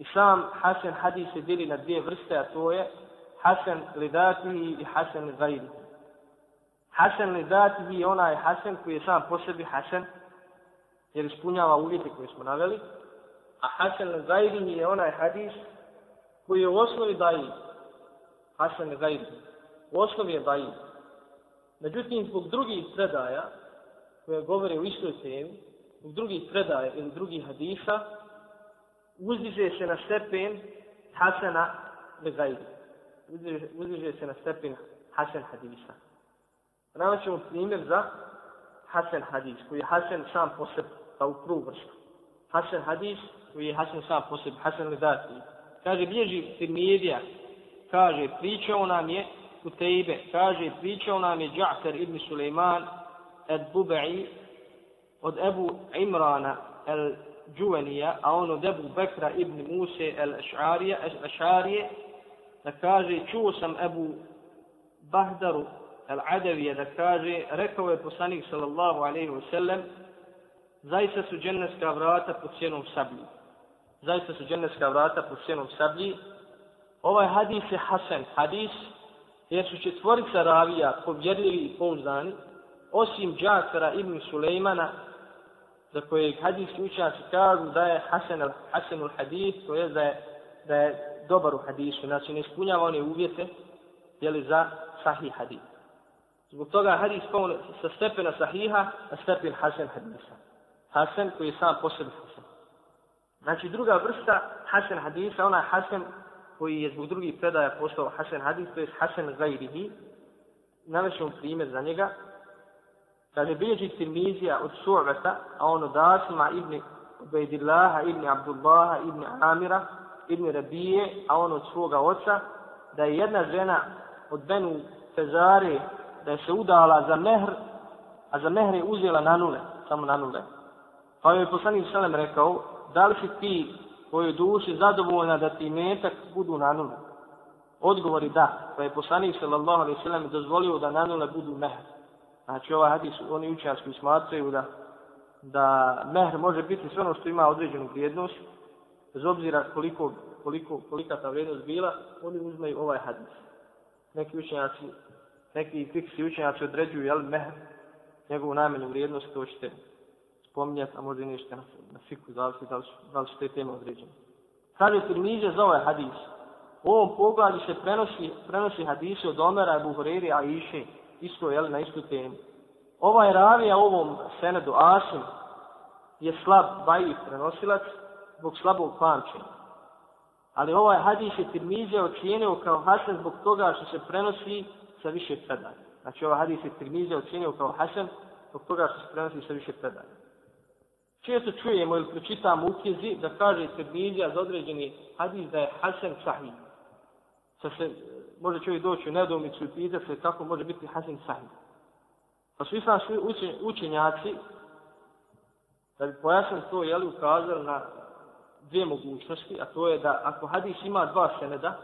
I sam Hasan hadis se dili na dvije vrste, a to je Hasan lidatihi i Hasan gajri. Hasan lidatihi je onaj Hasan koji je sam po sebi Hasan, jer ispunjava uvjete koje smo naveli, a Hasan lidatihi je onaj hadis koji je u osnovi daji. Hasan gajri. U osnovi je daji. Međutim, zbog drugih predaja, koje govore u istoj temi, zbog drugih predaja ili drugih hadisa, uzdiže se na stepen Hasana Begajdi. Uzdiže, uzdiže se na stepen Hasan Hadisa. Nama ćemo primjer za Hasan Hadis, koji je Hasan sam po sebi, pa u prvu vrstu. Hasan Hadis, koji je Hasan sam po sebi, Hasan Lidati. Kaže, bježi Tirmidija, kaže, pričao nam je u kaže, pričao nam je Dža'far ibn Suleiman, Ed Bubai, od Ebu Imrana, el Džuvenija, a on od Ebu Bekra ibn Muse el-Ešarije, da kaže, čuo sam Ebu Bahdaru el-Adavije, da kaže, rekao je poslanik sallallahu alaihi wa sallam, zaista su dženneska vrata pod cijenom sablji. Zaista su dženneska vrata pod cijenom sablji. Ovaj hadis je Hasan hadis, jer su četvorica ravija povjerljivi i pouzdani, osim Džakara ibn Sulejmana, za koje hadijski učenjaci kažu da je Hasan Hasanul hadis, to je da je, da je dobar u hadisu, znači ne ispunjava one uvjete jeli, za sahih hadis. Zbog toga hadis kao sa stepena sahiha na stepen Hasan hadisa. Hasan koji je sam po sebi Hasan. Znači druga vrsta Hasan hadisa, ona je Hasan koji je zbog drugih predaja postao Hasan hadis, to je Hasan Zajrihi. Navešemo primjer za njega. Kaže, bilježi Tirmizija od Su'vata, a on od Asima ibn Ubejdillaha, ibn Abdullaha, ibn Amira, ibn Rabije, a on od svoga oca, da je jedna žena od Benu Fezare, da je se udala za mehr, a za mehr je uzela na nule, samo na nule. Pa je poslanik Selem rekao, da li si ti tvojoj duši zadovoljna da ti metak budu na nule? Odgovori da, pa je poslanik sallallahu alaihi sallam dozvolio da na nule budu mehr. Znači ovaj hadis, oni učenjački smatraju da, da mehr može biti sve ono što ima određenu vrijednost, bez obzira koliko, koliko, kolika ta vrijednost bila, oni uzmeju ovaj hadis. Neki učenjaci, neki fiksi učenjaci određuju, jel, mehr, njegovu najmanju vrijednost, to ćete spominjati, a možda i nešto na, na fiku, zavisi da li, da li su te teme određene. Sad je Tirmize za ovaj hadis. U ovom pogledu se prenosi, prenosi hadise od Omera, Buhoreri, Aiše, isto je na istu temu. Ovaj ravija ovom senedu Asim je slab bajiv prenosilac zbog slabog pamćenja. Ali ovaj hadis je Tirmizija ocijenio kao Hasan zbog toga što se prenosi sa više predanja. Znači ovaj hadis je Tirmizija ocijenio kao Hasan zbog toga što se prenosi sa više predanja. Često čujemo ili pročitamo u knjizi da kaže Tirmizija za određeni hadis da je Hasan sahih. Sa se, može čovjek doći u nedomicu i pitati se kako može biti Hasan sahih. Pa su islamski učenjaci, da bi pojasnili to, jeli ukazali na dvije mogućnosti, a to je da ako hadis ima dva seneda,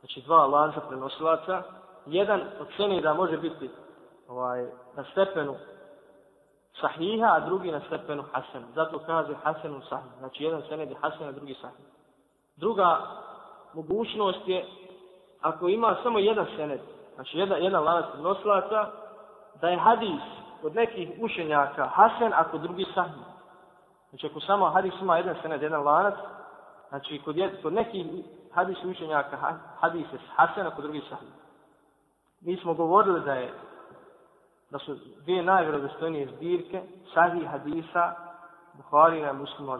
znači dva lanca prenosilaca, jedan od seneda može biti ovaj, na stepenu sahiha, a drugi na stepenu hasan. Zato kaže hasenu sahih. Znači jedan sened je hasan, a drugi sahih. Druga mogućnost je, ako ima samo jedan sened, znači jedan, jedan lanac prenoslaca, da je hadis kod nekih učenjaka hasen, ako drugi sahih. Znači ako samo hadis ima jedan sened, jedan lanac, znači kod, jed, kod nekih hadis učenjaka hadis je hasen, ako drugi sahih. Mi smo govorili da je da su dvije najvjerodostojnije zbirke sahih hadisa Buhari na muslimu